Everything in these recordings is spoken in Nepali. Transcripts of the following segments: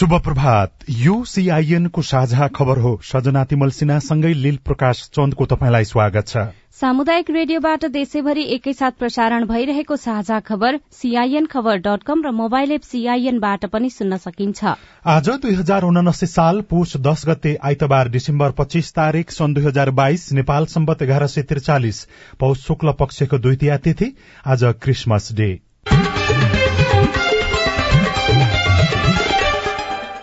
शुभ प्रभात यो सीआईएन को साझा खबर हो। सजना तिमल सिन्हासँगै लील प्रकाश चन्दको तपाईँलाई स्वागत छ। सामुदायिक रेडियोबाट देशैभरि एकैसाथ प्रसारण भइरहेको साझा खबर सीआईएन खबर डट कम र मोबाइल एप सीआईएनबाट पनि सुन्न सकिन्छ। आज दुई हजार उनासी साल पुष दश गते आइतबार डिसेम्बर पच्चीस तारीक सन् दुई हजार बाइस नेपाल सम्बत एघार सय त्रिचालिस पौष शुक्ल पक्षको द्वितीय तिथि आज क्रिसमस डे।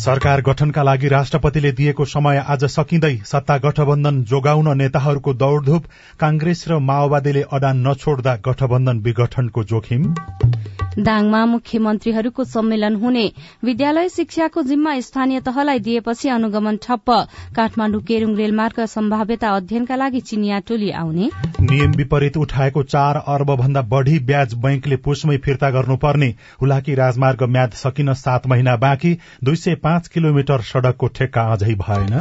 सरकार गठनका लागि राष्ट्रपतिले दिएको समय आज सकिँदै सत्ता गठबन्धन जोगाउन नेताहरूको दौड़धूप कांग्रेस र माओवादीले अडान नछोड्दा गठबन्धन विघटनको जोखिम। दाङमा मुख्यमन्त्रीहरूको सम्मेलन हुने विद्यालय शिक्षाको जिम्मा स्थानीय तहलाई दिएपछि अनुगमन ठप्प। काठमाण्डु केरूङ रेलमार्ग सम्भाव्यता अध्ययनका लागि चिनिया टोली आउने। नियम विपरीत उठाएको चार अर्ब भन्दा बढ़ी ब्याज बैंकले पुसमै फिर्ता गर्नुपर्ने। हुलाकी राजमार्ग म्याद सकिन सात महिना बाँकी। दुई सय पाँच किलोमिटर सड़कको ठेक्का अझै भएन।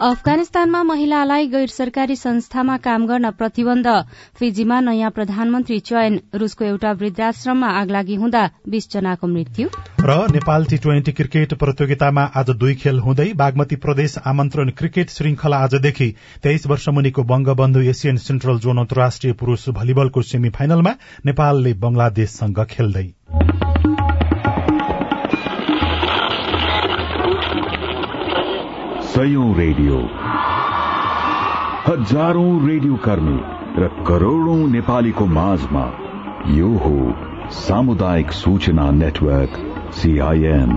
अफगानिस्तानमा महिलालाई गैर सरकारी संस्थामा काम गर्न प्रतिबन्ध। फिजीमा नयाँ प्रधानमन्त्री चयन। रूसको एउटा वृद्धाश्रममा आगलागी हुँदा बीस जनाको मृत्यु। र नेपाल टी ट्वेन्टी क्रिकेट प्रतियोगितामा आज दुई खेल हुँदै बागमती प्रदेश आमन्त्रण क्रिकेट श्रृंखला आजदेखि तेइस वर्ष मुनिको बंगबन्धु एसियन सेन्ट्रल जोन अन्तर्राष्ट्रिय पुरूष भलिबलको सेमी फाइनलमा नेपालले बंगलादेशसँग खेल्दै। सयौं रेडियो। हजारौं रेडियो कर्मी र करोड़ौं नेपालीको माझमा यो हो सामुदायिक सूचना नेटवर्क सीआईएन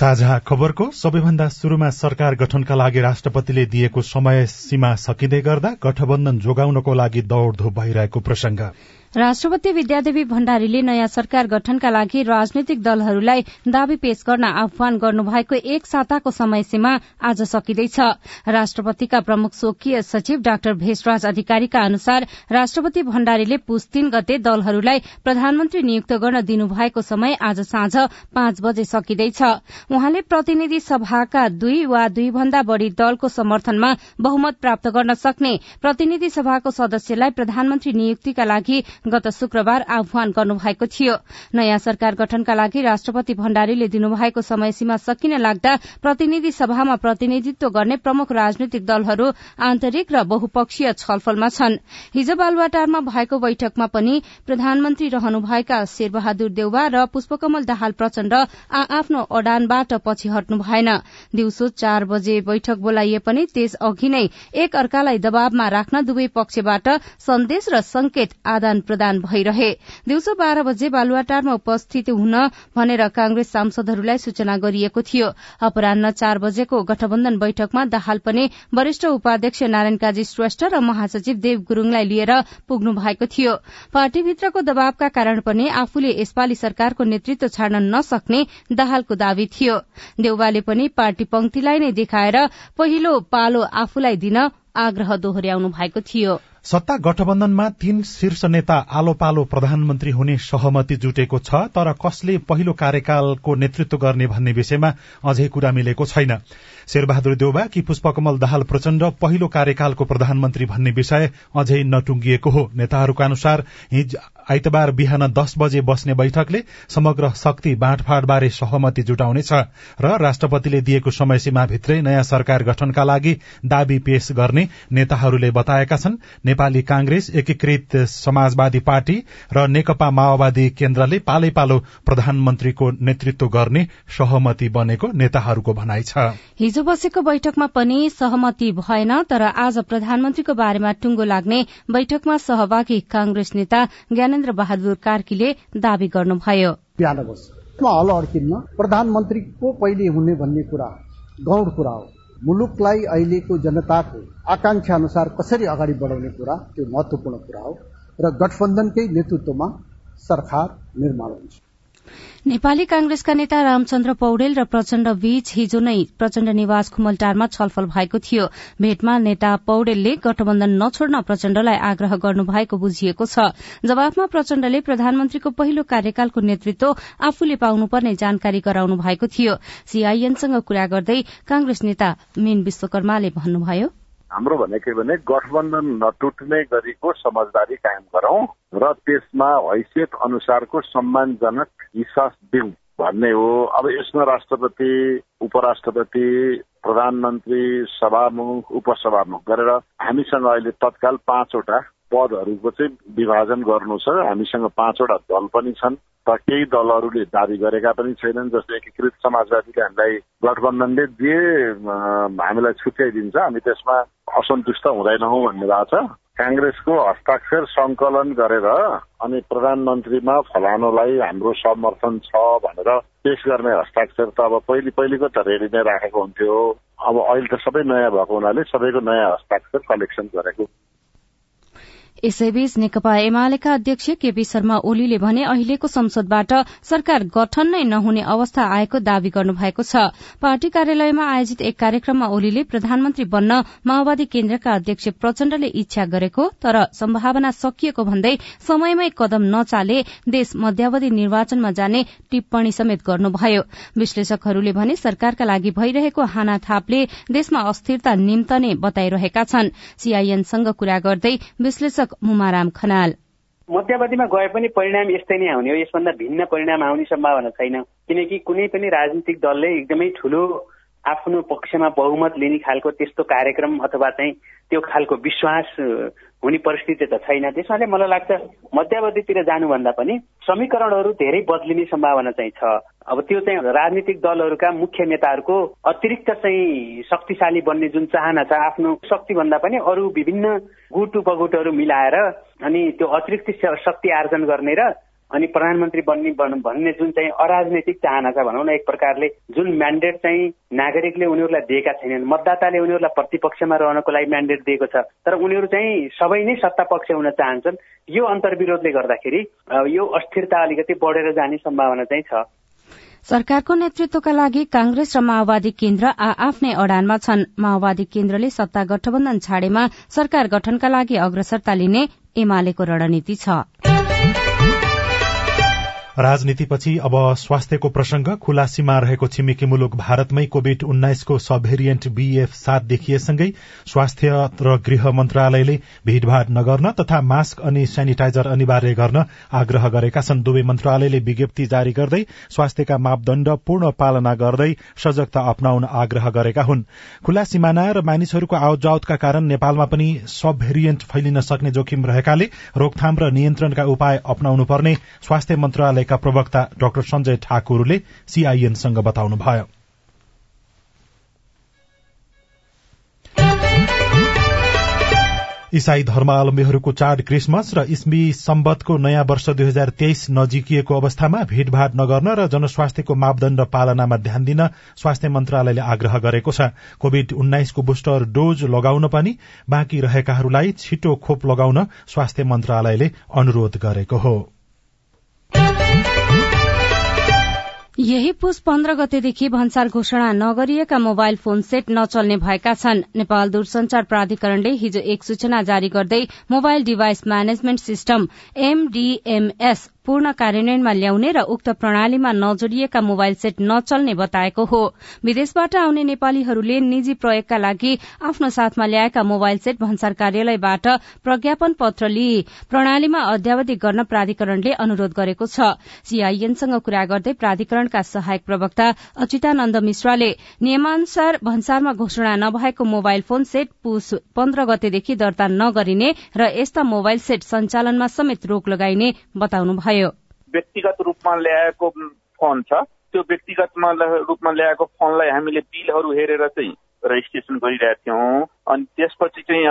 साझा खबरको सबैभन्दा शुरूमा सरकार गठनका लागि राष्ट्रपतिले दिएको समय सीमा सकिँदै गर्दा गठबन्धन जोगाउनको लागि दौड़धूप भइरहेको प्रसंग राष्ट्रपति विद्यादेवी भण्डारीले नयाँ सरकार गठनका लागि राजनैतिक दलहरूलाई दावी पेश गर्न आह्वान गर्नुभएको एक साताको समय सीमा आज सकिँदैछ। राष्ट्रपतिका प्रमुख स्वकीय सचिव डाक्टर भेषराज अधिकारीका अनुसार राष्ट्रपति भण्डारीले पुस तीन गते दलहरूलाई प्रधानमन्त्री नियुक्त गर्न दिनुभएको समय आज साँझ पाँच बजे सकिँदैछ। उहाँले प्रतिनिधि सभाका दुई वा दुई भन्दा बढ़ी दलको समर्थनमा बहुमत प्राप्त गर्न सक्ने प्रतिनिधि सभाको सदस्यलाई प्रधानमन्त्री नियुक्तिका लागि गत शुक्रबार आह्वान गर्नुभएको थियो। नयाँ सरकार गठनका लागि राष्ट्रपति भण्डारीले दिनुभएको समय सीमा सकिन लाग्दा प्रतिनिधि सभामा प्रतिनिधित्व गर्ने प्रमुख राजनैतिक दलहरू आन्तरिक र बहुपक्षीय छलफलमा छन्। हिज बालुवाटारमा भएको बैठकमा पनि प्रधानमन्त्री रहनुभएका शेरबहादुर देउवा र पुष्पकमल दाहाल प्रचण्ड आ आफ्नो अडानबाट पछि हट्नु भएन। दिउँसो चार बजे बैठक बोलाइए पनि त्यस अघि नै एक अर्कालाई दबावमा राख्न दुवै पक्षबाट सन्देश र संकेत आदान प्रदान भइरहे। दिउँसो बाह्र बजे बालुवाटारमा उपस्थित हुन भनेर कांग्रेस सांसदहरूलाई सूचना गरिएको थियो। अपरान्न चार बजेको गठबन्धन बैठकमा दाहाल पनि वरिष्ठ उपाध्यक्ष नारायण काजी श्रेष्ठ र महासचिव देव गुरूङलाई लिएर पुग्नु भएको थियो। पार्टीभित्रको दबावका कारण पनि आफूले यसपालि सरकारको नेतृत्व छाड्न नसक्ने दाहालको दावी थियो। देउवाले पनि पार्टी पंक्तिलाई नै देखाएर पहिलो पालो आफूलाई दिन आग्रह दोहोर्याउनु भएको थियो। सत्ता गठबन्धनमा तीन शीर्ष नेता आलो पालो प्रधानमन्त्री हुने सहमति जुटेको छ तर कसले पहिलो कार्यकालको नेतृत्व गर्ने भन्ने विषयमा अझै कुरा मिलेको छैन। शेरबहादुर देउबा कि पुष्पकमल दाहाल प्रचण्ड पहिलो कार्यकालको प्रधानमन्त्री भन्ने विषय अझै नटुंगिएको हो। नेताहरूका अनुसार हिज आइतबार बिहान दस बजे बस्ने बैठकले समग्र शक्ति बाँडफाँडबारे सहमति जुटाउनेछ र राष्ट्रपतिले दिएको समय सीमाभित्रै नयाँ सरकार गठनका लागि दावी पेश गर्ने नेताहरूले बताएका छन्। नेपाली कांग्रेस एकीकृत समाजवादी पार्टी र नेकपा माओवादी केन्द्रले पालै पालो प्रधानमन्त्रीको नेतृत्व गर्ने सहमति बनेको नेताहरूको भनाइ छ। हिजो बसेको बैठकमा पनि सहमति भएन तर आज प्रधानमन्त्रीको बारेमा टुंगो लाग्ने बैठकमा सहभागी कांग्रेस नेता ज्ञान ज्ञानेन्द्र बहादुर कार्कीले दावी गर्नुभयो। हल अड्किन्न प्रधानमन्त्रीको पहिले हुने भन्ने कुरा गौण कुरा हो। मुलुकलाई अहिलेको जनताको आकांक्षा अनुसार कसरी अगाडि बढाउने कुरा त्यो महत्वपूर्ण कुरा हो र गठबन्धनकै नेतृत्वमा सरकार निर्माण हुन्छ। नेपाली कांग्रेसका नेता रामचन्द्र पौडेल र प्रचण्ड बीच हिजो नै प्रचण्ड निवास खुमलटारमा छलफल भएको थियो। भेटमा नेता पौडेलले गठबन्धन नछोड्न प्रचण्डलाई आग्रह गर्नु भएको बुझिएको छ। जवाफमा प्रचण्डले प्रधानमन्त्रीको पहिलो कार्यकालको नेतृत्व आफूले पाउनुपर्ने जानकारी गराउनु भएको थियो सीआईएनसँग कुरा गर्दै कांग्रेस नेता मीन विश्वकर्माले भन्नुभयो हाम्रो भनेकै भने गठबन्धन नटुट्ने गरीको समझदारी कायम गरौं र त्यसमा हैसियत अनुसारको सम्मानजनक हिस्सा दिउँ भन्ने हो। अब यसमा राष्ट्रपति उपराष्ट्रपति प्रधानमन्त्री सभामुख उपसभामुख गरेर हामीसँग अहिले तत्काल पाँचवटा पदहरूको चाहिँ विभाजन गर्नु छ। हामीसँग पाँचवटा दल पनि छन् र केही दलहरूले दावी गरेका पनि छैनन् जस्तै एकीकृत समाजवादीले हामीलाई गठबन्धनले जे हामीलाई छुट्याइदिन्छ। हामी त्यसमा असन्तुष्ट हुँदैनौँ भन्ने भएको छ। काङ्ग्रेसको हस्ताक्षर संकलन गरेर अनि प्रधानमन्त्रीमा फलानुलाई हाम्रो समर्थन छ भनेर पेश गर्ने हस्ताक्षर त अब पहिले पहिलेको त रेडी नै राखेको हुन्थ्यो। अब अहिले त सबै नयाँ भएको हुनाले सबैको नयाँ हस्ताक्षर कलेक्सन गरेको यसैबीच नेकपा एमालेका अध्यक्ष केपी शर्मा ओलीले भने अहिलेको संसदबाट सरकार गठन नै नहुने अवस्था आएको दावी गर्नुभएको छ। पार्टी कार्यालयमा आयोजित एक कार्यक्रममा ओलीले प्रधानमन्त्री बन्न माओवादी केन्द्रका अध्यक्ष प्रचण्डले इच्छा गरेको तर सम्भावना सकिएको भन्दै समयमै कदम नचाले देश मध्यावधि निर्वाचनमा जाने टिप्पणी समेत गर्नुभयो। विश्लेषकहरूले भने सरकारका लागि भइरहेको हानाथापले देशमा अस्थिरता निम्तने बताइरहेका छन्। सीआईएनसँग कुरा गर्दै विश्लेषक लेखक मुमाराम खनाल। मध्यावधिमा गए पनि परिणाम यस्तै नै आउने हो। यसभन्दा भिन्न परिणाम आउने सम्भावना छैन। किनकि कुनै पनि राजनीतिक दलले एकदमै ठुलो आफ्नो पक्षमा बहुमत लिने खालको त्यस्तो कार्यक्रम अथवा चाहिँ त्यो खालको विश्वास हुने परिस्थिति त छैन। त्यसमाले मलाई लाग्छ मध्यावधितिर जानुभन्दा पनि समीकरणहरू धेरै बदलिने सम्भावना चाहिँ छ। अब त्यो चाहिँ राजनीतिक दलहरूका मुख्य नेताहरूको अतिरिक्त चाहिँ शक्तिशाली बन्ने जुन चाहना छ आफ्नो शक्तिभन्दा पनि अरू विभिन्न गुट उपगुटहरू मिलाएर अनि त्यो अतिरिक्त शक्ति आर्जन गर्ने र अनि प्रधानमन्त्री बन्ने भन्ने जुन चाहिँ अराजनैतिक चाहना छ भनौँ न एक प्रकारले जुन म्यान्डेट चाहिँ नागरिकले उनीहरूलाई दिएका छैनन् मतदाताले उनीहरूलाई प्रतिपक्षमा रहनको लागि म्यान्डेट दिएको छ तर उनीहरू चाहिँ सबै नै सत्ता पक्ष हुन चाहन्छन्। यो अन्तर्विरोधले गर्दाखेरि यो अस्थिरता अलिकति बढेर जाने सम्भावना चाहिँ छ। सरकारको नेतृत्वका लागि कांग्रेस र माओवादी केन्द्र आ आफ्नै अडानमा छन्। माओवादी केन्द्रले सत्ता गठबन्धन छाडेमा सरकार गठनका लागि अग्रसरता लिने एमालेको रणनीति छ। राजनीतिपछि अब स्वास्थ्यको प्रसंग खुला सीमा रहेको छिमेकी मुलुक भारतमै कोविड उन्नाइसको सब भेरिएन्ट बीएफ सात देखिएसँगै स्वास्थ्य र गृह मन्त्रालयले भीड़भाड़ नगर्न तथा मास्क अनि सेनिटाइजर अनिवार्य गर्न आग्रह गरेका छन्। दुवै मन्त्रालयले विज्ञप्ति जारी गर्दै स्वास्थ्यका मापदण्ड पूर्ण पालना गर्दै सजगता अप्नाउन आग्रह गरेका हुन्। खुला सिमाना र मानिसहरूको आवत कारण नेपालमा पनि सब भेरिएन्ट फैलिन सक्ने जोखिम रहेकाले रोकथाम र नियन्त्रणका उपाय अप्नाउनुपर्ने स्वास्थ्य मन्त्रालय पार्टीका प्रवक्ता डाक्टर सञ्जय ठाकुरले सीआईएनसँग बताउनुभयो। इसाई धर्मावलम्बीहरूको चाड क्रिसमस र इस्मी सम्बतको नयाँ वर्ष दुई हजार तेइस नजिकिएको अवस्थामा भीड़भाड़ नगर्न र जनस्वास्थ्यको मापदण्ड पालनामा ध्यान दिन स्वास्थ्य मन्त्रालयले आग्रह गरेको छ। कोविड उन्नाइसको बुस्टर डोज लगाउन पनि बाँकी रहेकाहरूलाई छिटो खोप लगाउन स्वास्थ्य मन्त्रालयले अनुरोध गरेको हो। यही पुस पन्ध्र गतेदेखि भन्सार घोषणा नगरिएका मोबाइल फोन सेट नचल्ने भएका छन्। नेपाल दूरसंचार प्राधिकरणले हिजो एक सूचना जारी गर्दै mobile device management system MDMS पूर्ण कार्यान्वयनमा ल्याउने र उक्त प्रणालीमा नजोडिएका मोबाइल सेट नचल्ने बताएको हो। विदेशबाट आउने नेपालीहरूले निजी प्रयोगका लागि आफ्नो साथमा ल्याएका मोबाइल सेट भन्सार कार्यालयबाट प्रज्ञापन पत्र लिई प्रणालीमा अध्यावधि गर्न प्राधिकरणले अनुरोध गरेको छ। सीआईएनसँग कुरा गर्दै प्राधिकरणका सहायक प्रवक्ता अच्युतानन्द मिश्राले नियमानुसार भन्सारमा घोषणा नभएको मोबाइल फोन सेट पुस पन्ध्र गतेदेखि दर्ता नगरिने र यस्ता मोबाइल सेट सञ्चालनमा समेत रोक लगाइने बताउनुभयो। व्यक्तिगत रूपमा ल्याएको फोन छ। त्यो व्यक्तिगतमा रूपमा ल्याएको फोनलाई हामीले बिलहरू हेरेर चाहिँ रेजिस्ट्रेसन गरिरहेका थियौँ। अनि त्यसपछि चाहिँ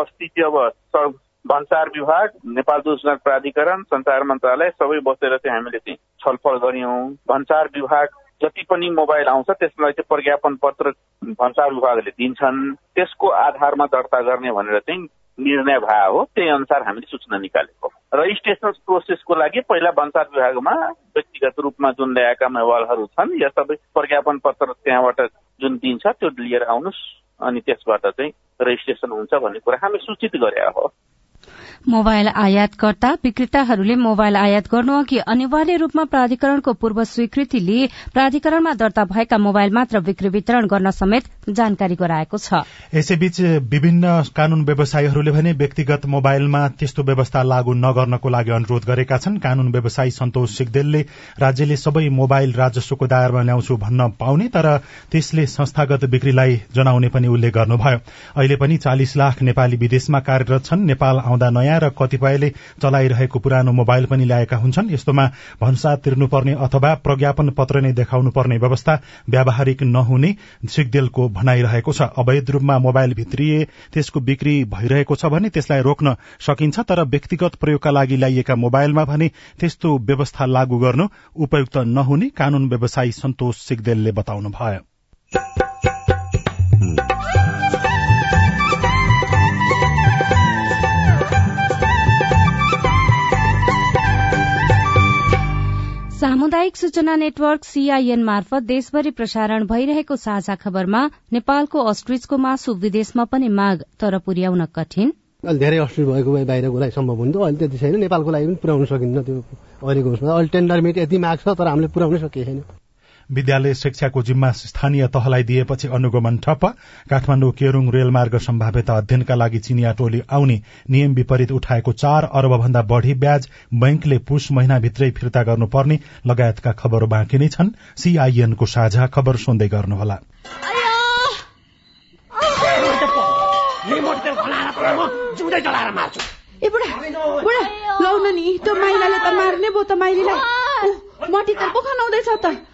अस्ति चाहिँ अब भन्सार विभाग नेपाल दूरसञ्चार प्राधिकरण संचार मन्त्रालय सबै बसेर चाहिँ हामीले चाहिँ छलफल गऱ्यौँ। भन्सार विभाग जति पनि मोबाइल आउँछ त्यसलाई चाहिँ प्रज्ञापन पत्र भन्सार विभागले दिन्छन्। त्यसको आधारमा दर्ता गर्ने भनेर चाहिँ निर्णय भए हो त्यही अनुसार हामीले सूचना निकालेको। रजिस्ट्रेसन प्रोसेसको लागि पहिला भन्सार विभागमा व्यक्तिगत रूपमा जुन ल्याएका मोबाइलहरू छन् या सबै प्रज्ञापन पत्र त्यहाँबाट जुन दिन्छ त्यो लिएर आउनुहोस् अनि त्यसबाट चाहिँ रेजिस्ट्रेसन हुन्छ भन्ने कुरा हामी सूचित गरे हो। मोबाइल आयातकर्ता विक्रेताहरूले मोबाइल आयात गर्नु अघि अनिवार्य रूपमा प्राधिकरणको पूर्व स्वीकृति लिए प्राधिकरणमा दर्ता भएका मोबाइल मात्र बिक्री वितरण गर्न समेत जानकारी गराएको छ। यसैबीच विभिन्न कानून व्यवसायीहरूले भने व्यक्तिगत मोबाइलमा त्यस्तो व्यवस्था लागू नगर्नको लागि अनुरोध गरेका छन्। कानून व्यवसायी सन्तोष सिगदेलले राज्यले सबै मोबाइल राजस्वको दायरमा ल्याउँछु भन्न पाउने तर त्यसले संस्थागत बिक्रीलाई जनाउने पनि उल्लेख गर्नुभयो। अहिले पनि चालिस लाख नेपाली विदेशमा कार्यरत छन्। नेपाल आउँदा नयाँ र कतिपयले चलाइरहेको पुरानो मोबाइल पनि ल्याएका हुन्छन्। यस्तोमा भन्सा तिर्नुपर्ने अथवा प्रज्ञापन पत्र नै देखाउनु पर्ने व्यवस्था व्यावहारिक नहुने सिगदेलको भनाइरहेको छ। अवैध रूपमा मोबाइल भित्रिए त्यसको बिक्री भइरहेको छ भने त्यसलाई रोक्न सकिन्छ तर व्यक्तिगत प्रयोगका लागि ल्याइएका मोबाइलमा भने त्यस्तो व्यवस्था लागू गर्नु उपयुक्त नहुने कानून व्यवसायी सन्तोष सिगदेलले बताउनुभयो। सामुदायिक सूचना नेटवर्क सीआईएन मार्फत देशभरि प्रसारण भइरहेको साझा खबरमा नेपालको अस्ट्रिचको मासु विदेशमा पनि माग तर पुर्याउन कठिन। अहिले धेरै अस्ट्रिच भएको भए बाहिर कुरा सम्भव हुन्थ्यो अहिले त्यति छैन। नेपालको लागि पनि पुर्याउन सकिन्न त्यो अहिलेको उसमा। अहिले टेन्डर मिट यति माग छ तर हामीले पुर्याउनै सकिएको छैन विद्यालय शिक्षाको जिम्मा स्थानीय तहलाई दिएपछि अनुगमन ठप्प। काठमाडौँ केरूङ रेलमार्ग सम्भाव्यता अध्ययनका लागि चिनिया टोली आउने नियम विपरीत उठाएको चार अरब भन्दा बढ़ी ब्याज बैंकले पुष महिनाभित्रै फिर्ता गर्नुपर्ने लगायतका खबर बाँकी नै छन्। सीआईएनको साझा खबर सुन्दै गर्नुहोला। नि त्यो माइलाले त मार्ने भयो त माइलीलाई। मटी त पो खनाउँदैछ त।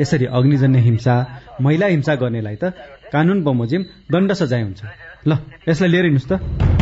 यसरी अग्निजन्य हिंसा महिला हिंसा गर्नेलाई त कानून बमोजिम दण्ड सजाय हुन्छ। ल यसलाई लिएर हिँड्नुहोस् त।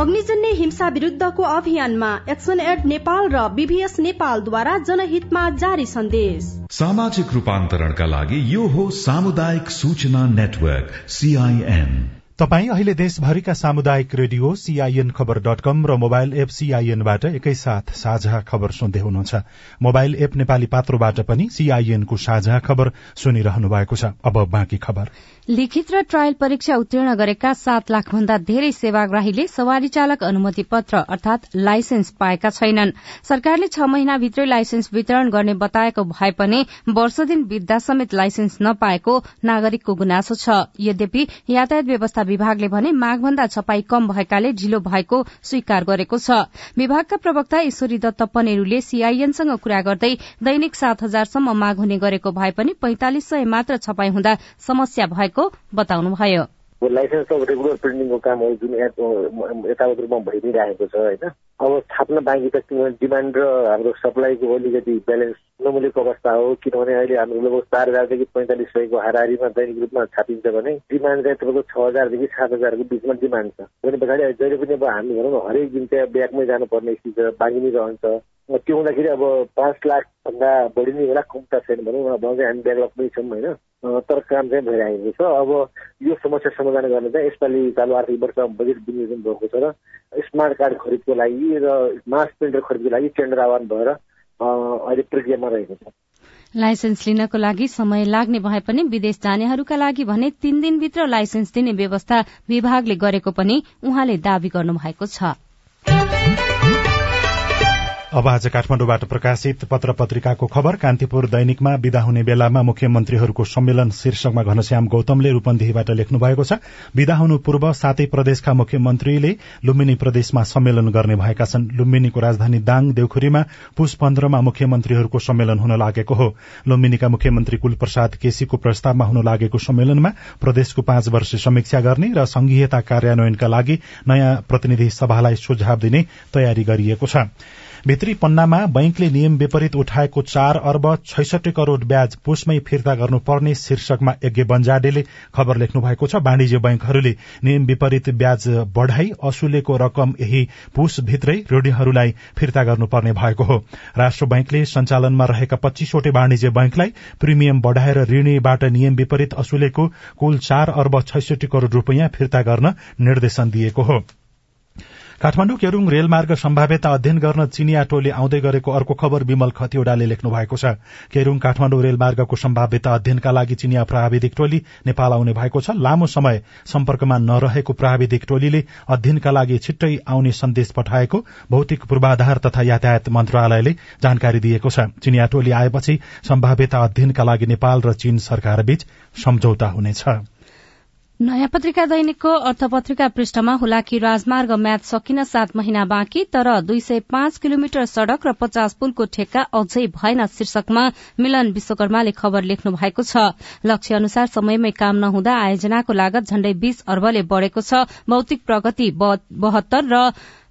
अग्निजन्य हिंसा विरूद्धको अभियानमा एक्सन एड नेपाल र बीभीएस नेपालद्वारा जनहितमा जारी सन्देश। सामाजिक रूपान्तरणका लागि यो हो सामुदायिक सूचना नेटवर्क सीआईएन तपाई अहिले देशभरिका सामुदायिक radio CIN Khabar dot com र मोबाइल एप सीआईएनबाट एकैसाथ साझा खबर सुन्दै हुनुहुन्छ। मोबाइल एप नेपाली पात्रोबाट पनि सीआईएनको साझा खबर सुनिरहनु भएको छ। अब बाँकी खबर। लिखित र ट्रायल परीक्षा उत्तीर्ण गरेका सात लाख भन्दा धेरै सेवाग्राहीले सवारी चालक अनुमति पत्र अर्थात लाइसेन्स पाएका छैनन्। सरकारले छ महिनाभित्रै लाइसेन्स वितरण गर्ने बताएको भए पनि वर्ष दिन बित्दा समेत लाइसेन्स नपाएको नागरिकको गुनासो छ। यद्यपि यातायात व्यवस्था विभागले भने माघभन्दा छपाई कम भएकाले ढिलो भएको स्वीकार गरेको छ। विभागका प्रवक्ता ईश्वरी दत्त पनेरूले सीआईएनसँग कुरा गर्दै दैनिक सात हजारसम्म माग हुने गरेको भए पनि पैंतालिस सय मात्र छपाई हुँदा समस्या भएको बताउनुभयो लाइसेन्स अफ रेगुलर प्रिन्टिङको कामहरू जुन यथावत रूपमा भइ नै रहेको छ होइन? अब छाप्न बाँकी त डिमान्ड र हाम्रो सप्लाईको अलिकति ब्यालेन्स नमिलेको अवस्था हो किनभने अहिले हाम्रो लगभग चार हजारदेखि पैँतालिस सयको हाराहारीमा दैनिक रूपमा छापिन्छ भने डिमान्ड चाहिँ तपाईँको छ हजारदेखि सात हजारको बिचमा डिमान्ड छ। भने पछाडि जहिले पनि अब हामी भनौँ न हरेक दिन चाहिँ ब्यागमै जानुपर्ने स्थिति छ बाँकी नै रहन्छ। त्यो हुँदाखेरि अब पाँच लाख भन्दा बढी नै होला कम्ता छैन भनौँ न चाहिँ हामी डेभलपमै छौँ होइन। तर काम चाहिँ भइरहेको छ। अब यो समस्या समाधान गर्न चाहिँ यसपालि चालु आर्थिक वर्षमा बजेट विनियोजन भएको छ र स्मार्ट कार्ड खरिदको लागि र मास प्रिन्टर खरिदको लागि टेन्डर आह्वान भएर अहिले प्रक्रियामा रहेको छ। लाइसेन्स लिनको लागि समय लाग्ने भए पनि विदेश जानेहरूका लागि भने तीन दिनभित्र लाइसेन्स दिने व्यवस्था विभागले गरेको पनि उहाँले दावी गर्नु भएको छ। अब आज काठमाडौँबाट प्रकाशित पत्र पत्रिकाको खबर कान्तिपुर दैनिकमा विदा हुने बेलामा मुख्यमन्त्रीहरूको सम्मेलन शीर्षकमा घनश्याम गौतमले रूपन्देहीबाट लेख्नु भएको छ। विदा हुनु पूर्व सातै प्रदेशका मुख्यमन्त्रीले लुम्बिनी प्रदेशमा सम्मेलन गर्ने भएका छन्। लुम्बिनीको राजधानी दाङ देउखुरीमा पुष पन्ध्रमा मुख्यमन्त्रीहरूको सम्मेलन हुन लागेको हो। लुम्बिनीका मुख्यमन्त्री कुलप्रसाद केसीको प्रस्तावमा हुन लागेको सम्मेलनमा प्रदेशको पाँच वर्ष समीक्षा गर्ने र संघीयता कार्यान्वयनका लागि नयाँ प्रतिनिधि सभालाई सुझाव दिने तयारी गरिएको छ। भित्री पन्नामा बैंकले नियम विपरीत उठाएको चार अर्ब छैसठी करोड़ ब्याज पुसमै फिर्ता गर्नुपर्ने शीर्षकमा यज्ञ बन्जाडेले खबर लेख्नु भएको छ। वाणिज्य बैंकहरूले नियम विपरीत ब्याज बढ़ाई असुलेको रकम यही पुसभित्रै ऋणीहरूलाई फिर्ता गर्नुपर्ने भएको हो। राष्ट्र बैंकले सञ्चालनमा रहेका पच्चीसवटै वाणिज्य बैंकलाई प्रिमियम बढ़ाएर ऋणीबाट नियम विपरीत असुलेको कुल चार अर्ब छैसठी करोड़ रूपियाँ फिर्ता गर्न निर्देशन दिएको हो। काठमाण्डु केरूङ रेलमार्ग सम्भाव्यता अध्ययन गर्न चिनिया टोली आउँदै गरेको अर्को खबर विमल खतिवड़ाले लेख्नु भएको छ। केरूङ काठमाण्डु रेलमार्गको सम्भाव्यता अध्ययनका लागि चिनिया प्राविधिक टोली नेपाल आउने भएको छ। लामो समय सम्पर्कमा नरहेको प्राविधिक टोलीले अध्ययनका लागि छिट्टै आउने सन्देश पठाएको भौतिक पूर्वाधार तथा यातायात मन्त्रालयले जानकारी दिएको छ। चिनिया टोली आएपछि सम्भाव्यता अध्ययनका लागि नेपाल र चीन सरकारबीच सम्झौता हुनेछ। नयाँ पत्रिका दैनिकको अर्थपत्रिका पृष्ठमा हुलाकी राजमार्ग म्याच सकिन सात महिना बाँकी तर दुई सय पाँच किलोमिटर सड़क र पचास पुलको ठेक्का अझै भएन शीर्षकमा मिलन विश्वकर्माले खबर लेख्नु भएको छ। लक्ष्य अनुसार समयमै काम नहुँदा आयोजनाको लागत झण्डै बीस अर्बले बढ़ेको छ। भौतिक प्रगति बहत्तर र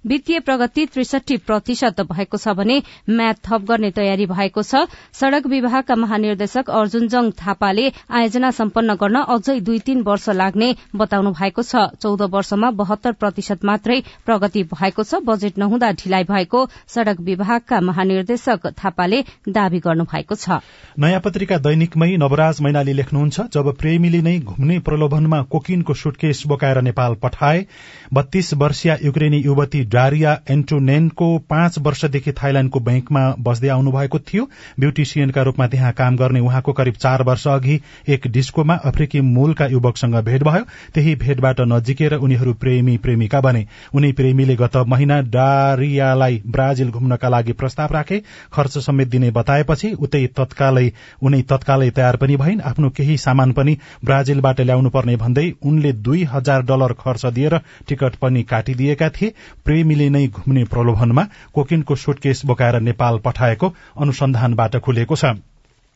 वित्तीय प्रगति त्रिसठी प्रतिशत भएको छ भने म्याथ थप गर्ने तयारी भएको छ। सड़क विभागका महानिर्देशक अर्जुनजङ थापाले आयोजना सम्पन्न गर्न अझै दुई तीन वर्ष लाग्ने बताउनु भएको छ। चौध वर्षमा बहत्तर प्रतिशत मात्रै प्रगति भएको छ। बजेट नहुँदा ढिलाइ भएको सड़क विभागका महानिर्देशक थापाले दावी गर्नु भएको छ। नयाँ पत्रिका दैनिकमै नवराज मैनाली लेख्नुहुन्छ जब प्रेमीले नै घुम्ने प्रलोभनमा कोकिनको सुटकेस बोकाएर नेपाल पठाए बत्तीस वर्षीय युक्रेनी युवती डारिया एन्टोनेनको पाँच वर्षदेखि थाइल्याण्डको बैंकमा बस्दै आउनु भएको थियो। ब्युटिसियनका रूपमा त्यहाँ काम गर्ने उहाँको करिब चार वर्ष अघि एक डिस्कोमा अफ्रिकी मूलका युवकसँग भेट भयो। त्यही भेटबाट नजिकेर उनीहरू प्रेमी प्रेमिका बने। उनी प्रेमीले गत महिना डारियालाई ब्राजिल घुम्नका लागि प्रस्ताव राखे। खर्च समेत दिने बताएपछि उतै तत्कालै उनी तत्कालै तयार पनि भइन्। आफ्नो केही सामान पनि ब्राजिलबाट ल्याउनु पर्ने भन्दै उनले दुई हजार डलर खर्च दिएर टिकट पनि काटिदिएका थिए। प्रेमीले नै घुम्ने प्रलोभनमा कोकिनको सुटकेस बोकाएर नेपाल पठाएको अनुसन्धानबाट खुलेको छ।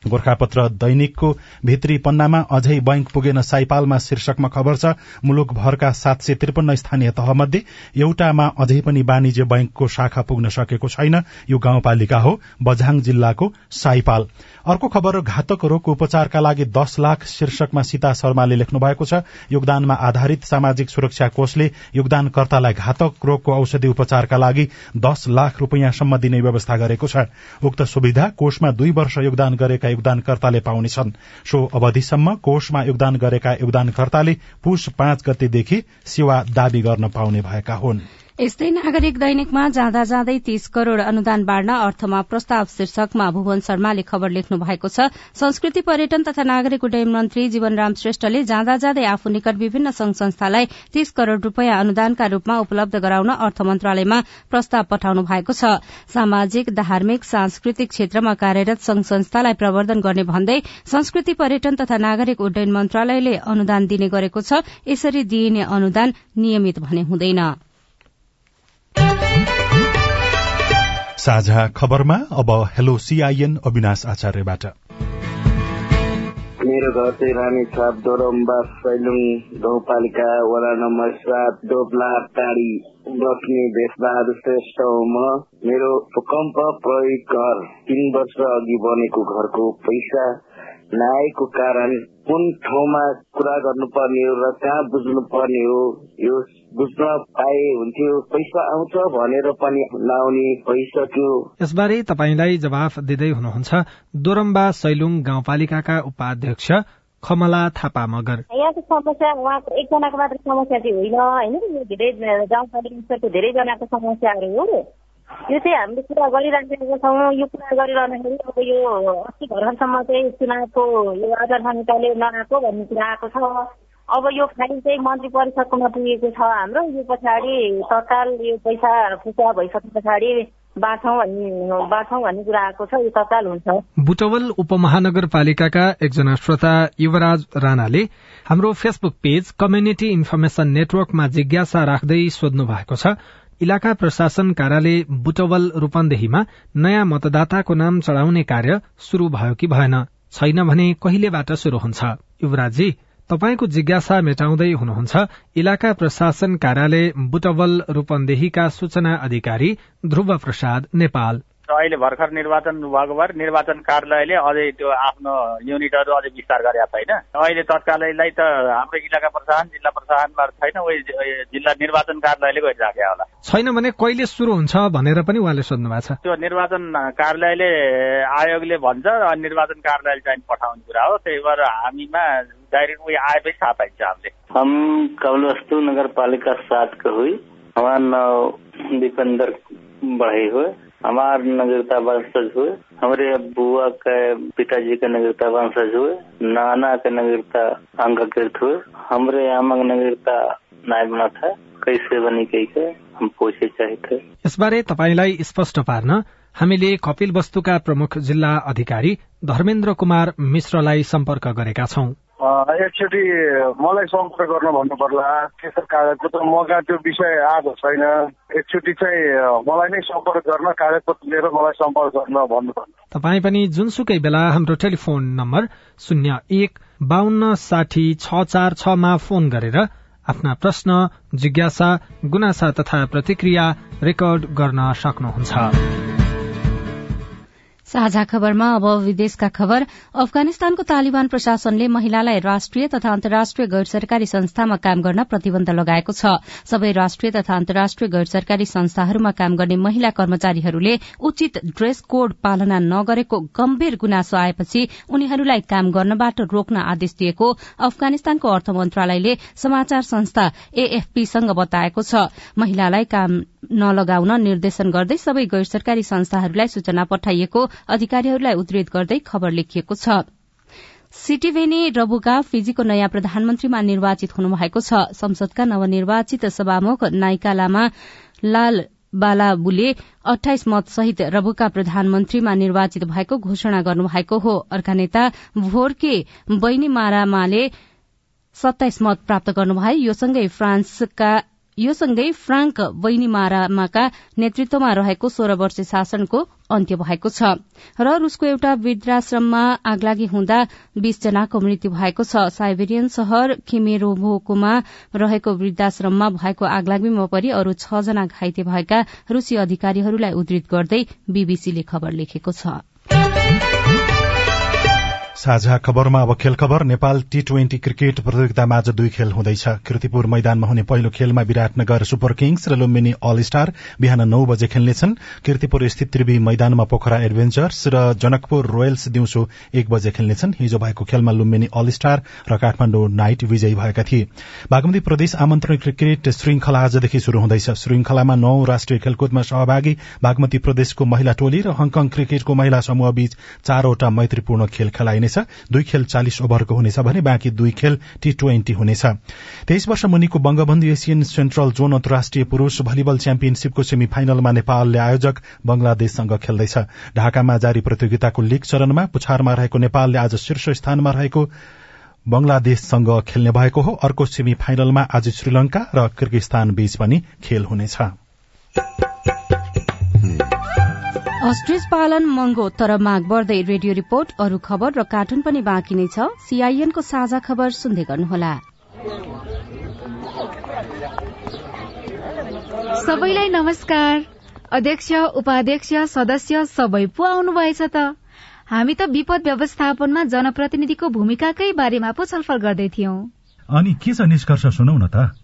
गोर्खापत्र दैनिकको भित्री पन्नामा अझै बैंक पुगेन साइपालमा शीर्षकमा खबर छ मुलुकभरका सात सय त्रिपन्न स्थानीय तहमध्ये एउटामा अझै पनि वाणिज्य बैंकको शाखा पुग्न सकेको छैन। यो गाउँपालिका हो बझाङ जिल्लाको साइपाल। अर्को खबर घातक रोगको उपचारका लागि दस लाख शीर्षकमा सीता शर्माले लेख्नु भएको छ। योगदानमा आधारित सामाजिक सुरक्षा कोषले योगदानकर्तालाई घातक रोगको औषधि उपचारका लागि दस लाख रूपियाँसम्म दिने व्यवस्था गरेको छ। उक्त सुविधा कोषमा दुई वर्ष योगदान गरेका योगदानकर्ताले पाउनेछन् सो अवधिसम्म कोषमा योगदान गरेका योगदानकर्ताले पुष पाँच गतेदेखि सेवा दावी गर्न पाउने भएका हुन्। यस्तै नागरिक दैनिकमा जाँदा जाँदै तीस करोड़ अनुदान बाँड्न अर्थमा प्रस्ताव शीर्षकमा भुवन शर्माले खबर लेख्नु भएको छ। संस्कृति पर्यटन तथा नागरिक उड्डयन मन्त्री जीवनराम श्रेष्ठले जाँदा जाँदै आफू निकट विभिन्न संघ संस्थालाई तीस करोड़ रूपियाँ अनुदानका रूपमा उपलब्ध गराउन अर्थ मन्त्रालयमा प्रस्ताव पठाउनु भएको छ। सामाजिक धार्मिक सांस्कृतिक क्षेत्रमा कार्यरत संघ संस्थालाई प्रवर्धन गर्ने भन्दै संस्कृति पर्यटन तथा नागरिक उड्डयन मन्त्रालयले अनुदान दिने गरेको छ। यसरी दिइने अनुदान नियमित भने हुँदैन। साझा खबरमा अब हेलो सीआईएन अविनाश आचार्यबाट। मेरो घर चाहिँ रानी छाप दोरम्बा सैलुङ गाउँपालिका वडा नम्बर सात डोप्ला टाढी बस्ने भेषबहादुर श्रेष्ठ हो म। मेरो भूकम्प प्रयोग घर तीन वर्ष अघि बनेको घरको पैसा नआएको कारण कुन ठाउँमा कुरा गर्नुपर्ने हो र कहाँ बुझ्नु पर्ने हो यो बुझ्न पाए हुन्थ्यो। पैसा आउँछ भनेर पनि नआउने भइसक्यो यसबारे तपाईँलाई जवाफ दिँदै हुनुहुन्छ दोरम्बा सैलुङ गाउँपालिकाका उपाध्यक्ष खमला थापा मगर। यहाँको समस्या उहाँको एकजनाको मात्र समस्या चाहिँ होइन। होइन यो धेरै गाउँपालिका स्तरको धेरैजनाको समस्याहरू हो। यो चाहिँ हामीले कुरा गरिराखेका छौँ। यो कुरा गरिरहँदाखेरि अब यो अस्ति भर्खरसम्म चाहिँ चुनावको यो आधार संहिताले नआएको भन्ने कुरा आएको छ। अब यो फाइल चाहिँ मन्त्री परिषदकोमा पुगेको छ हाम्रो। यो पछाडि तत्काल यो पैसा फुका भइसके पछाडि बाँच्छौँ भन्ने बाँच्छौँ भन्ने कुरा आएको छ यो तत्काल हुन्छ। बुटवल उपमहानगरपालिकाका एकजना श्रोता युवराज राणाले हाम्रो फेसबुक पेज कम्युनिटी इन्फर्मेशन नेटवर्कमा जिज्ञासा राख्दै सोध्नु भएको छ इलाका प्रशासन कार्यालय बुटवल रूपन्देहीमा नयाँ मतदाताको नाम चढ़ाउने कार्य शुरू भयो कि भएन? छैन भने कहिलेबाट शुरू हुन्छ? युवराजी तपाईँको जिज्ञासा मेटाउँदै हुनुहुन्छ इलाका प्रशासन कार्यालय बुटवल रूपन्देहीका सूचना अधिकारी ध्रुव प्रसाद नेपाल। अहिले भर्खर निर्वाचन भएको भएर निर्वाचन कार्यालयले अझै त्यो आफ्नो युनिटहरू अझै विस्तार गरेका छैन। अहिले तत्कालैलाई त हाम्रो इलाका प्रशासन जिल्ला प्रशासनबाट छैन जिल्ला निर्वाचन कार्यालयले गरिराखेको होला। छैन भने कहिले सुरु हुन्छ भनेर पनि उहाँले सोध्नु भएको छ। त्यो निर्वाचन कार्यालयले आयोगले भन्छ निर्वाचन कार्यालयले चाहिँ पठाउने कुरा हो। त्यही भएर हामीमा डाइरेक्ट उयो आएपछि थाहा पाइन्छ हामीले हम कवलवस्तु नगर पालिका सात के हुई। हमारा नाम दीपेंद्र बढ़े हुए हमार नगरता वंशज हुए हमारे बुआ के पिताजी के नगरता वंशज हुए नाना के नगरता अंगकृत हुए हमरे आमक नगरता नायबनाथ है। कैसे बनी कही के हम पूछे चाहते यसबारे तपाईँलाई स्पष्ट पार्न हामीले कपिल वस्तुका प्रमुख जिल्ला अधिकारी धर्मेन्द्र कुमार मिश्रलाई सम्पर्क गरेका छौं। एकचोटि मलाई सम्पर्क गर्न भन्नु पर्ला त्यसो कागजको त मगा त्यो विषय आएको छैन। एकचोटि चाहिँ मलाई नै सम्पर्क गर्न कागजपत्र लिएर मलाई सम्पर्क गर्न भन्नु पर्ला तपाईँ पनि जुनसुकै बेला हाम्रो टेलिफोन नम्बर शून्य एक बान्न साठी छ चार छमा फोन गरेर आफ्ना प्रश्न जिज्ञासा गुनासा तथा प्रतिक्रिया रेकर्ड गर्न सक्नुहुन्छ। साझा खबरमा अब विदेशका खबर। अफगानिस्तानको तालिबान प्रशासनले महिलालाई राष्ट्रिय तथा अन्तर्राष्ट्रिय गैर सरकारी संस्थामा काम गर्न प्रतिबन्ध लगाएको छ। सबै राष्ट्रिय तथा अन्तर्राष्ट्रिय गैर सरकारी संस्थाहरूमा काम गर्ने महिला कर्मचारीहरूले उचित ड्रेस कोड पालना नगरेको गम्भीर गुनासो आएपछि उनीहरूलाई काम गर्नबाट रोक्न आदेश दिएको अफगानिस्तानको अर्थ मन्त्रालयले समाचार संस्था एएफपीसँग बताएको छ। महिलालाई काम नलगाउन निर्देशन गर्दै सबै गैर सरकारी संस्थाहरूलाई सूचना पठाइएको अधिकारीहरूलाई उद्धित गर्दै खबर लेखिएको छ। सिटिभेनी रबुगा फिजीको नयाँ प्रधानमन्त्रीमा निर्वाचित हुनुभएको छ। संसदका नवनिर्वाचित सभामुख नाइका लामा लाल बालाबुले अठाइस मत सहित रबुका प्रधानमन्त्रीमा निर्वाचित भएको घोषणा गर्नुभएको हो। अर्का नेता भोरके बैनी मारामाले सत्ताइस मत प्राप्त गर्नुभए यो सँगै फ्रान्सका यो सँगै फ्रान्क बैनीमारामाका नेतृत्वमा रहेको सोह्र वर्ष शासनको अन्त्य भएको छ र रूसको एउटा वृद्धाश्रममा आगलागी हुँदा बीस जनाको मृत्यु भएको छ। साइबेरियन शहर खिमेरोभोकोमा रहेको वृद्धाश्रममा भएको आगलागीमा परि अरू छ जना घाइते भएका रूसी अधिकारीहरूलाई उद्धृत गर्दै बीबीसीले खबर लेखेको छ। साझा खबरमा अब खेल खबर। नेपाल टी ट्वेन्टी क्रिकेट प्रतियोगितामा आज दुई खेल हुँदैछ। किर्तिपुर मैदानमा हुने पहिलो खेलमा विराटनगर सुपर किङ्स र लुम्बिनी अल स्टार बिहान नौ बजे खेल्नेछन्। किर्तिपुर स्थित त्रिवी मैदानमा पोखरा एडभेन्चर्स र जनकपुर रोयल्स दिउँसो एक बजे खेल्नेछन्। हिजो भएको खेलमा लुम्बिनी अल स्टार र काठमाडौँ नाइट विजयी भएका थिए। बागमती प्रदेश आमन्त्रण क्रिकेट श्रृंखला आजदेखि शुरू हुँदैछ। श्रृंखलामा नौ राष्ट्रिय खेलकुदमा सहभागी बागमती प्रदेशको महिला टोली र हङकङ क्रिकेटको महिला समूह बीच चारवटा मैत्रीपूर्ण खेल खेलाइनेछ। दुई खेल चालिस ओभरको हुनेछ भने बाँकी दुई खेल टी ट्वेन्टी हुनेछ। तेइस वर्ष मुनिको बंगबन्धु एसियन सेन्ट्रल जोन अन्तर्राष्ट्रिय पुरूष भलिबल च्याम्पियनशीपको सेमी फाइनलमा नेपालले आयोजक बंगलादेशसँग खेल्दैछ। ढाकामा जारी प्रतियोगिताको लीग चरणमा पुछारमा रहेको नेपालले आज शीर्ष स्थानमा रहेको बंगलादेशसँग खेल्ने भएको हो। अर्को सेमी फाइनलमा आज श्रीलंका र किर्गिस्तान बीच पनि खेल हुनेछ। अस्ट्रिच पालन महँगो तर माग बढ्दै रेडियो रिपोर्ट अरू खबर र कार्टुन पनि बाँकी नै छ। सीआईएनको साझा खबर सुन्दै गर्नुहोला। सबैलाई नमस्कार। अध्यक्ष उपाध्यक्ष सदस्य सबै पो आउनुभएछ त? हामी त विपद व्यवस्थापनमा जनप्रतिनिधिको भूमिकाकै बारेमा पो छलफल गर्दै थियौं। अनि के छ निष्कर्ष सुनौ न त?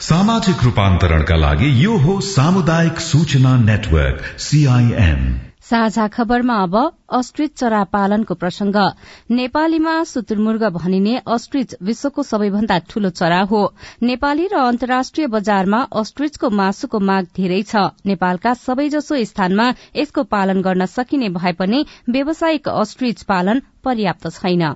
सामाजिक रूपान्तरणका लागि यो हो सामुदायिक सूचना नेटवर्क सीआईएन साझा खबरमा अब अस्ट्रिच चरा पालनको प्रसंग। नेपालीमा सुतुरमुर्ग भनिने अस्ट्रिच विश्वको सबैभन्दा ठूलो चरा हो। नेपाली र अन्तर्राष्ट्रिय बजारमा अस्ट्रिचको मासुको माग धेरै छ। नेपालका सबैजसो स्थानमा यसको पालन गर्न सकिने भए पनि व्यावसायिक अस्ट्रिच पालन पर्याप्त छैन।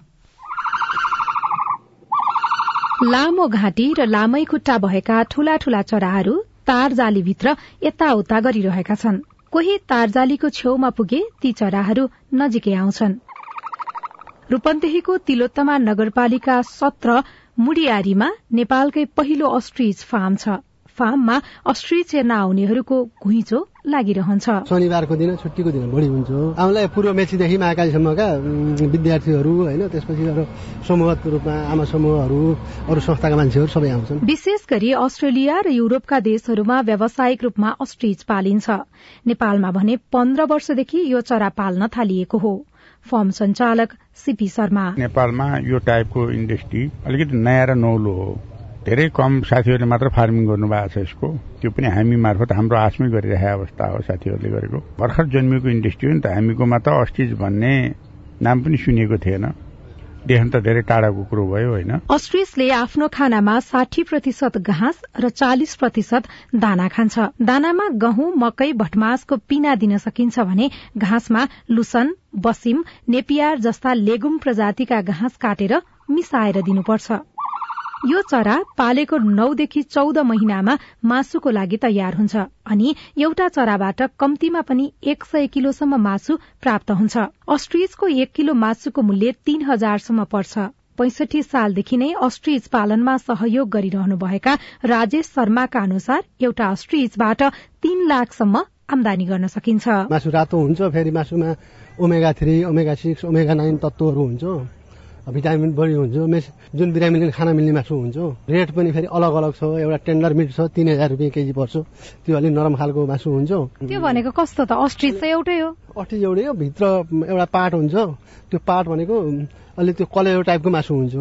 लामो घाँटी र लामै खुट्टा भएका ठूला ठूला चराहरू तार जालीभित्र यताउता गरिरहेका छन्। कोही तारजालीको छेउमा पुगे ती चराहरू नजिकै आउँछन्। रूपन्देहीको तिलोत्तमा नगरपालिका सत्र मुडियारीमा नेपालकै पहिलो अस्ट्रिच फार्म छ। फार्ममा अस्ट्रिच हेर्न आउनेहरूको घुइँचो लागिरहन्छ। शनिबारको दिन छुट्टीको दिन बढी हुन्छ आउँलाई पूर्व मेचीदेखि महाकालीसम्मका विद्यार्थीहरू होइन त्यसपछि अरू समूह रूपमा आमा समूहहरू अरू संस्थाका मान्छेहरू सबै आउँछन्। विशेष गरी अस्ट्रेलिया र युरोपका देशहरूमा व्यावसायिक रूपमा अस्ट्रिच पालिन्छ। नेपालमा भने पन्ध्र वर्षदेखि यो चरा पाल्न थालिएको हो। फर्म सञ्चालक सीपी शर्मा। नेपालमा यो टाइपको इन्डस्ट्री अलिकति नयाँ र नौलो हो। धेरै कम साथीहरूले मात्र फार्मिङ गर्नुभएको छ यसको। त्यो पनि हामी मार्फत हाम्रो आशमै गरिरहेको अवस्था हो साथीहरूले गरेको। भर्खर जन्मिएको इन्डस्ट्री हो नि त हामीकोमा त अस्टिज भन्ने नाम पनि सुनिएको थिएन। देख्न त धेरै टाढाको कुरो भयो होइन? अस्ट्रिसले आफ्नो खानामा साठी प्रतिशत घाँस र चालिस प्रतिशत दाना खान्छ। दानामा गहुँ मकै भटमासको पिना दिन सकिन्छ भने घाँसमा लुसन बसिम नेपियार जस्ता लेगुम प्रजातिका घाँस काटेर मिसाएर दिनुपर्छ। यो चरा पालेको नौदेखि चौध महिनामा मासुको लागि तयार हुन्छ अनि एउटा चराबाट कम्तीमा पनि एक सय किलोसम्म मासु प्राप्त हुन्छ। अस्ट्रिजको एक किलो मासुको मूल्य तीन हजारसम्म पर्छ। पैंसठी सालदेखि नै अस्ट्रिज पालनमा सहयोग गरिरहनुभएका राजेश शर्माका अनुसार एउटा अस्ट्रिजबाट तीन लाखसम्म आमदानी गर्न सकिन्छ। मासु रातो हुन्छ फेरि मासुमा omega three omega six omega nine तत्वहरू हुन्छ। भिटामिन बढी हुन्छ जुन बिरामीले खाना मिल्ने मासु हुन्छ रेट पनि फेरि अलग अलग छ एउटा टेन्डर मिट छ तिन हजार रुपियाँ केजी पर्छ। त्यो अलिक नरम खालको मासु हुन्छ। त्यो भनेको कस्तो त? अस्ट्रिच चाहिँ एउटै हो। अस्ट्रिच एउटै हो भित्र एउटा पार्ट हुन्छ। त्यो पार्ट भनेको अलिक त्यो कलेरो टाइपको मासु हुन्छ।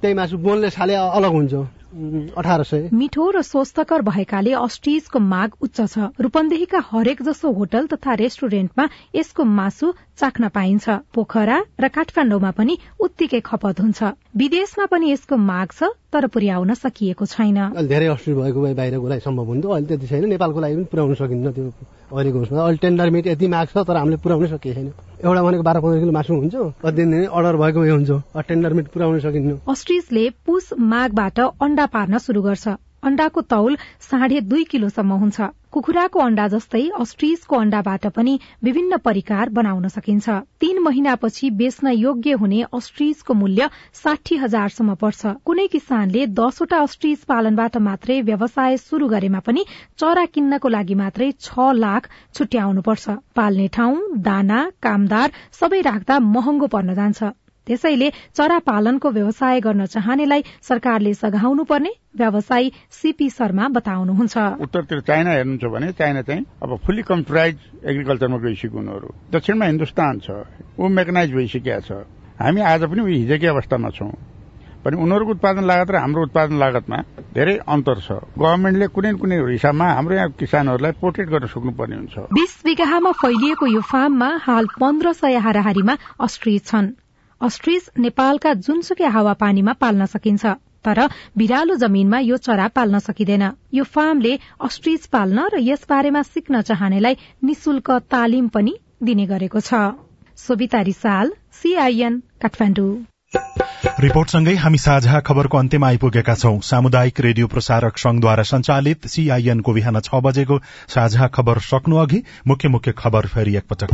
त्यही मासु बोनले छाले अलग हुन्छ। मिठो र स्वस्थकर भएकाले अस्ट्रिजको माग उच्च छ। रूपन्देहीका हरेक जसो होटल तथा रेस्टुरेन्टमा यसको मासु चाख्न पाइन्छ। पोखरा र काठमाडौँमा पनि उत्तिकै खपत हुन्छ। विदेशमा पनि यसको माग छ तर पुर्याउन सकिएको छैन। धेरै अस्ट्रिज भएको भए बाहिरको लागि सम्भव हुन्थ्यो। अहिले त्यति छैन। नेपालको लागि पनि पुर्याउन सकिन्न त्यो अहिलेको उसमा। अहिले टेन्डर मिट यति माग छ तर हामीले पुर्याउनै सकिएको छैन। एउटा भनेको बाह्र पन्ध्र किलो मासु हुन्छ। दिन अर्डर भएको हुन्छ। टेन्डर मिट पुर्याउन सकिन्न। अस्ट्रिजले पुस माघबाट अण्डा पार्न शुरू गर्छ। अण्डाको तौल साढे दुई किलोसम्म हुन्छ। कुखुराको अण्डा जस्तै अस्ट्रिजको अण्डाबाट पनि विभिन्न परिकार बनाउन सकिन्छ। तीन महिनापछि बेच्न योग्य हुने अस्ट्रिजको मूल्य साठी हजारसम्म पर्छ। कुनै किसानले दसवटा अस्ट्रिज पालनबाट मात्रै व्यवसाय शुरू गरेमा पनि चरा किन्नको लागि मात्रै छ लाख छुट्याउनुपर्छ। पाल्ने ठाउँ दाना कामदार सबै राख्दा महँगो पर्न जान्छ। त्यसैले चरा पालनको व्यवसाय गर्न चाहनेलाई सरकारले सघाउनु पर्ने व्यवसायी सीपी शर्मा बताउनुहुन्छ। उत्तरतिर चाइना हेर्नुहुन्छ भने चाइना चाहिँ अब फुल्ली कम्प्युटराइज एग्रिकल्चरमा गइसक्यो उनीहरू दक्षिणमा हिन्दुस्तान छ। ऊ मेकनाइज भइसकेका छ। हामी आज पनि उही हिजोकै अवस्थामा छौँ। पनि उनीहरूको उत्पादन लागत र हाम्रो उत्पादन लागतमा धेरै अन्तर छ। गभर्मेन्टले कुनै कुनै हिसाबमा हाम्रो यहाँ किसानहरूलाई प्रोटेक्ट गर्न सक्नुपर्ने हुन्छ। बीस बिघामा फैलिएको यो फार्ममा हाल पन्ध्र सय हाराहारीमा अस्ट्रिज छन्। अस्ट्रिज नेपालका जुनसुकै हावापानीमा पाल्न सकिन्छ तर बिरालो जमीनमा यो चरा पाल्न सकिँदैन। यो फार्मले अस्ट्रिज पाल्न र यस बारेमा सिक्न चाहनेलाई निशुल्क तालिम पनि दिने गरेको छ। रिपोर्टसँगै हामी साझा खबरको अन्त्यमा आइपुगेका छौं। सामुदायिक रेडियो प्रसारक संघद्वारा संचालित सीआईएनको बिहान छ बजेको साझा खबर सक्नु अघि मुख्य मुख्य खबर फेरि एकपटक।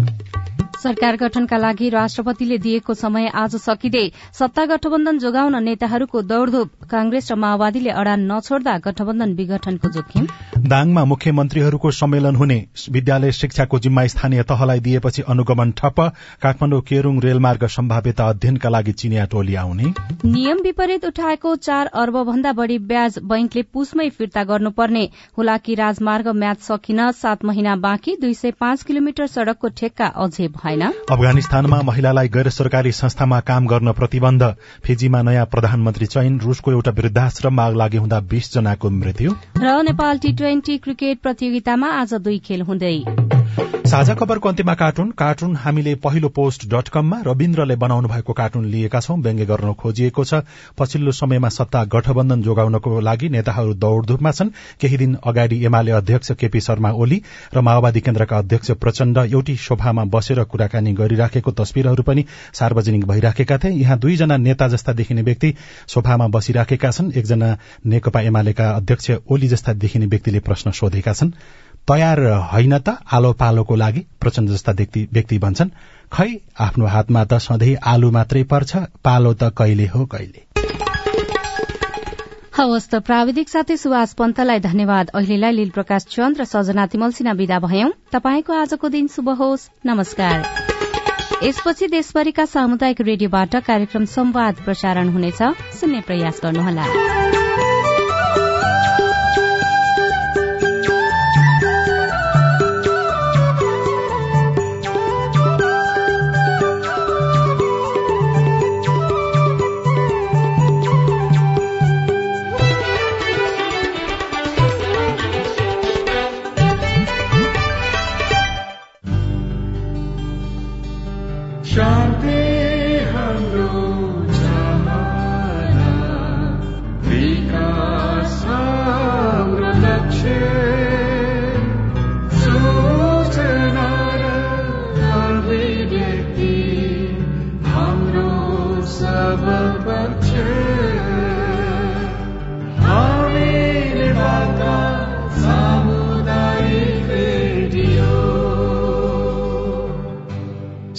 सरकार गठनका लागि राष्ट्रपतिले दिएको समय आज सकिँदै सत्ता गठबन्धन जोगाउन नेताहरूको दौड़धूप। कांग्रेस र माओवादीले अडान नछोड्दा गठबन्धन विघटनको जोखिम। दाङमा मुख्यमन्त्रीहरूको सम्मेलन हुने। विद्यालय शिक्षाको जिम्मा स्थानीय तहलाई दिएपछि अनुगमन ठप्प। काठमाडौँ केरूङ रेलमार्ग सम्भाव्यता अध्ययनका लागि चिनिया टोली आउने नियम विपरीत उठाएको चार अर्ब भन्दा बढ़ी ब्याज बैंकले पुसमै फिर्ता गर्नुपर्ने। हुलाकी राजमार्ग म्याच सकिन सात महिना बाँकी दुई सय पाँच किलोमिटर सड़कको ठेक्का अझै भएन। अफगानिस्तानमा महिलालाई गैर सरकारी संस्थामा काम गर्न प्रतिबन्ध। फिजीमा नयाँ प्रधानमन्त्री चयन रूसको एउटा वृद्धाश्रममा आग लागि हुँदा बीस जनाको मृत्यु। र नेपाल टी ट्वेन्टी क्रिकेट प्रतियोगितामा आज दुई खेल हुँदै। साझा खबरको अन्त्यमा कार्टुन। कार्टुन हामीले पहिलो पोस्ट डट कममा रविन्द्रले बनाउनु भएको कार्टुन लिएका छौं। व्यङ्ग्य गर्न खोजिएको छ। पछिल्लो समयमा सत्ता गठबन्धन जोगाउनको लागि नेताहरू दौड़धूपमा छन्। केही दिन अगाडि एमाले अध्यक्ष केपी शर्मा ओली र माओवादी केन्द्रका अध्यक्ष प्रचण्ड एउटै सोफामा बसेर कुराकानी गरिराखेको तस्विरहरू पनि सार्वजनिक भइराखेका थिए। यहाँ दुईजना नेता जस्ता देखिने व्यक्ति सोफामा बसिराखेका छन्। एकजना नेकपा एमालेका अध्यक्ष ओली जस्ता देखिने व्यक्तिले प्रश्न सोधेका छन्। तयार होइन त आलो पालोको लागि प्रचण्ड जस्ता व्यक्ति भन्छन् खै आफ्नो हातमा त सधैँ आलु मात्रै पर्छ पालो त कहिले हो कहिले? हवस् त प्राविधिक साथी सुभाष पन्तलाई धन्यवाद। अहिलेलाई लील प्रकाश चन्द र सजना तिमल सिन्हा विदा भयौं। तपाईँको आजको दिन शुभ होस्। नमस्कार। यसपछि देशभरिका सामुदायिक रेडियोबाट कार्यक्रम संवाद प्रसारण हुनेछ। सुन्ने प्रयास गर्नुहोला।